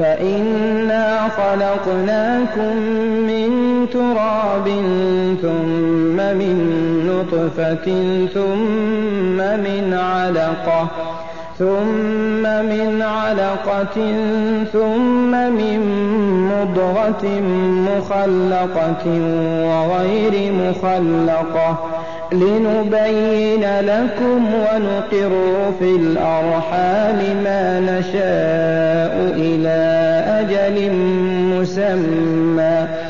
فإنا خلقناكم من تراب ثم من نطفة ثم من علقة ثم من علقة ثم من مضغة مخلقة وغير مخلقة. لنبين لكم ونقر في الأرحام ما نشاء إلى أجل مسمى.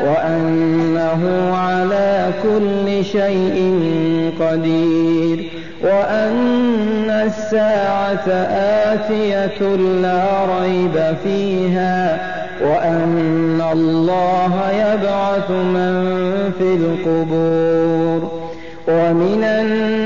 وأنه على كل شيء قدير وأن الساعة آتية لا ريب فيها وأن الله يبعث من في القبور ومن الناس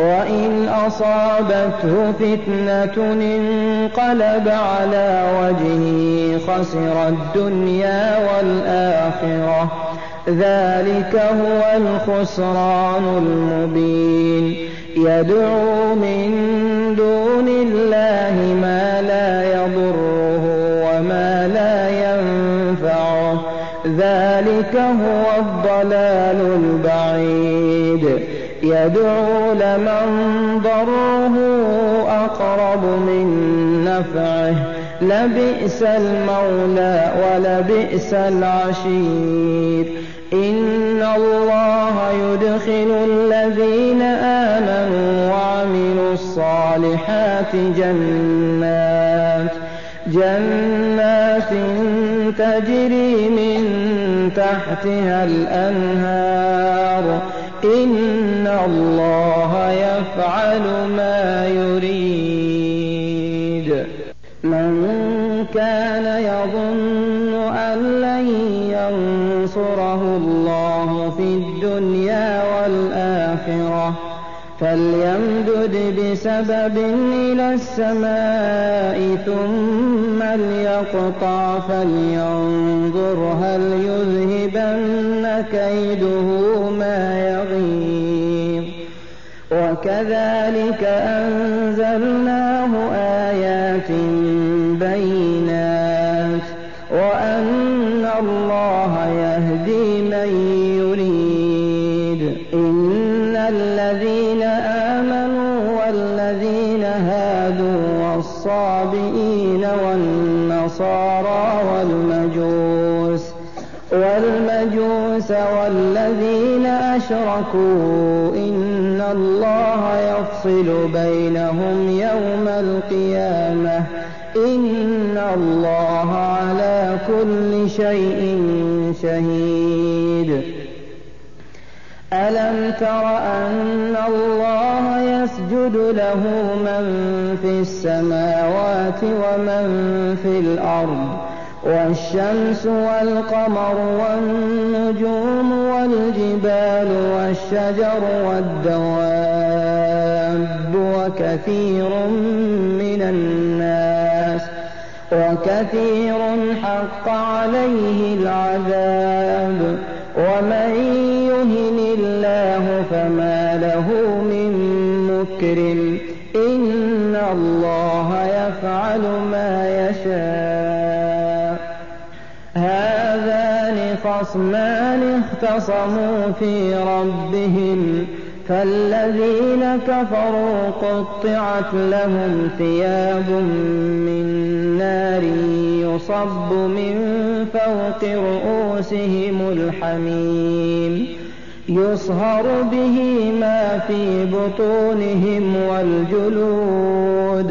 وإن أصابته فتنة انقلب على وجهه خسر الدنيا والآخرة. ذلك هو الخسران المبين. يدعو من دون الله ما لا يضره وما لا ينفعه. ذلك هو الضلال البعيد. يدعو لمن ضره أقرب من نفعه. لبئس المولى ولبئس العشير. إن الله يدخل الذين آمنوا وعملوا الصالحات جنات. جنات تجري من تحتها الأنهار. إن الله يفعل ما يريد. من كان يظن أن لن ينصره الله في الدنيا والآخرة فليمدد بسبب إلى السماء ثم ليقطع فلينظر هل يذهبن كيده ما يغيظ وكذلك أنزلناه آيات بينات وأن الله يهدي من يريد. والصابئين والنصارى والمجوس والمجوس والذين أشركوا إن الله يفصل بينهم يوم القيامة إن الله على كل شيء شهيد. ألم تر أن الله يسجد له من في السماوات ومن في الأرض والشمس والقمر والنجوم والجبال والشجر والدواب وكثير من الناس وكثير حق عليه العذاب ومن يفعل ما يشاء. هذان خصمان اختصموا في ربهم فالذين كفروا قطعت لهم ثياب من نار يصب من فوق رؤوسهم الحميم. يصهر به ما في بطونهم والجلود.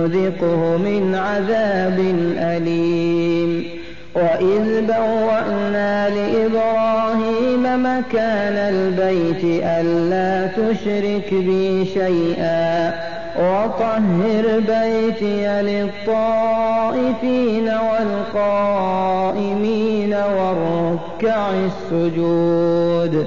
نذقه من عذاب أليم. وإذ بوأنا لإبراهيم مكان البيت ألا تشرك بي شيئا. وطهر بيتي للطائفين والقائمين والركع السجود.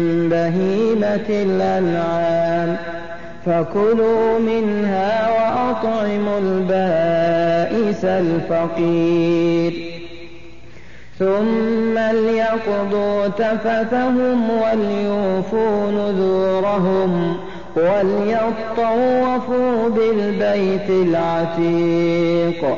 بهيمة الأنعام. فكلوا منها وأطعموا البائس الفقير. ثم ليقضوا تفثهم وليوفوا نذورهم وليطوفوا بالبيت العتيق.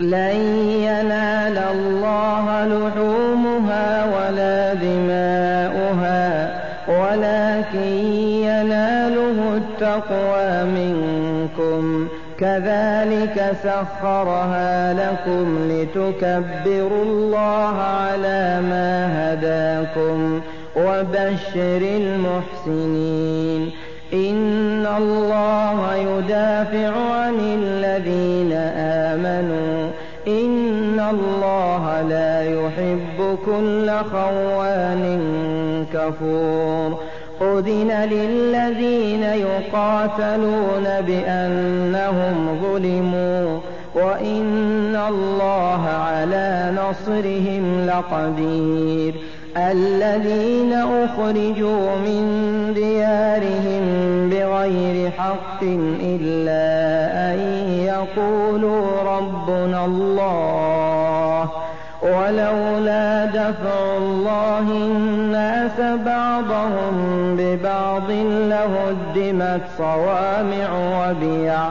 لن ينال الله لحومها ولا دماؤها ولكن يناله التقوى منكم. كذلك سخرها لكم لتكبروا الله على ما هداكم وبشر المحسنين. إن الله يدافع عن الذين آمنوا إن الله لا يحب كل خوان كفور أذن للذين يقاتلون بأنهم ظلموا وإن الله على نصرهم لقدير الذين أخرجوا من ديارهم بغير حق إلا أن يقولوا ربنا الله ولولا دفع الله الناس بعضهم ببعض لهدمت صوامع وبيع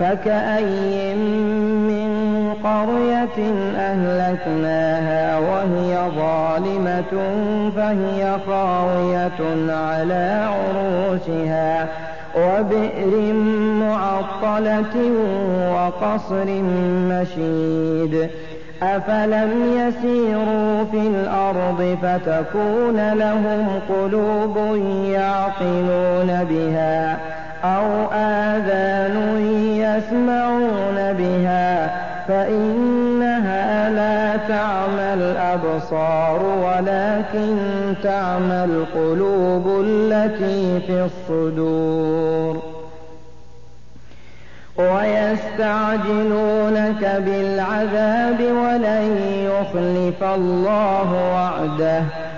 فكأي من قرية أهلكناها وهي ظالمة فهي خاوية على عروشها وبئر معطلة وقصر مشيد أفلم يسيروا في الأرض فتكون لهم قلوب يعقلون بها أو آذان يسمعون بها فإنها لا تعمى الأبصار ولكن تعمى القلوب التي في الصدور. ويستعجلونك بالعذاب ولن يخلف الله وعده.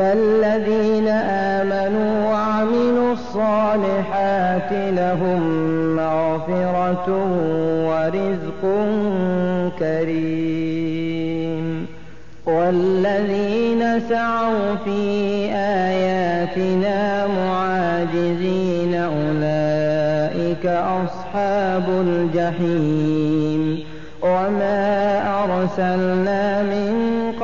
فالذين آمنوا وعملوا الصالحات لهم مغفرة ورزق كريم. والذين سعوا في آياتنا معاجزين أولئك أصحاب الجحيم. وما أرسلنا من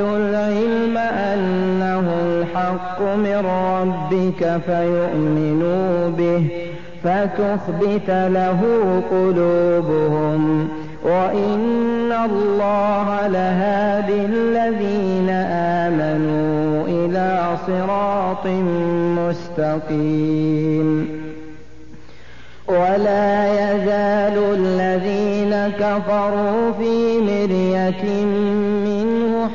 العلم أنه الحق من ربك فيؤمنوا به فتخبت له قلوبهم وإن الله لهادي الذين آمنوا إلى صراط مستقيم ولا يزال الذين كفروا في مرية منه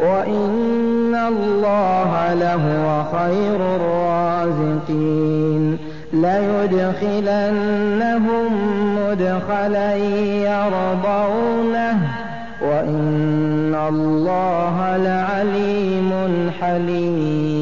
وإن الله لهو خير الرازقين ليدخلنهم مدخلا يرضونه وإن الله لعليم حليم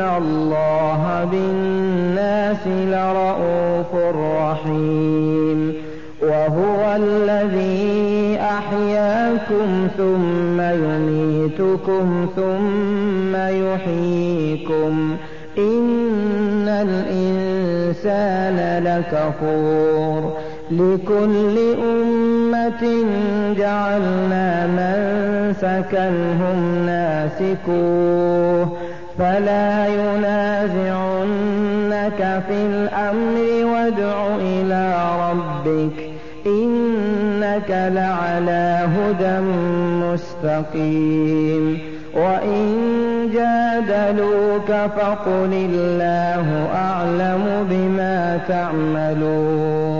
الله بالناس لرءوف رحيم وهو الذي أحياكم ثم يميتكم ثم يحييكم إن الإنسان لكفور لكل أمة جعلنا منسكا هم ناسكوه فلا ينازعنك في الأمر وادع إلى ربك إنك لعلى هدى مستقيم وإن جادلوك فقل الله أعلم بما تعملون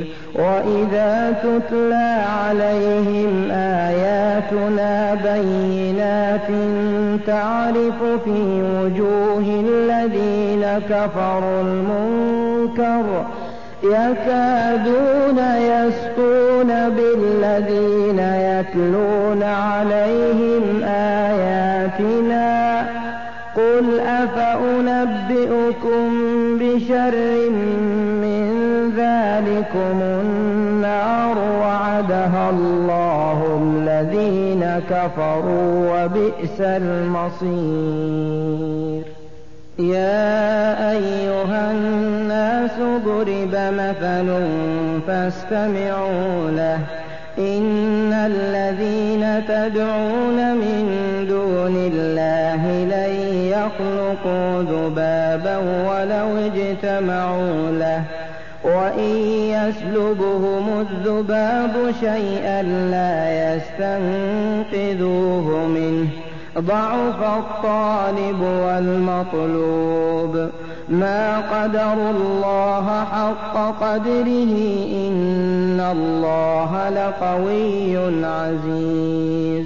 وإذا تتلى عليهم آياتنا بينات تعرف في وجوه الذين كفروا المنكر يكادون يسقون بالذين يتلون عليهم آياتنا قل أفأنبئكم بشر من ذلكم النار وعدها الله الذين كفروا وبئس المصير يا أيها الناس ضرب مثل فاستمعوا له إن الذين تدعون من دون الله لن يخلقوا ذبابا ولو اجتمعوا له. وإن يسلبهم الذباب شيئا لا يستنقذوه منه. ضعف الطالب والمطلوب. ما قدروا الله حق قدره إن الله لقوي عزيز.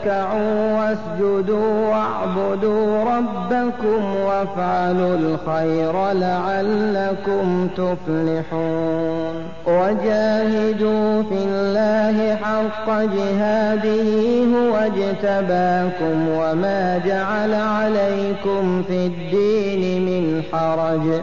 اركعوا واسجدوا واعبدوا ربكم وافعلوا الخير لعلكم تفلحون. وجاهدوا في الله حق جهاده هو اجتباكم وما جعل عليكم في الدين من حرج.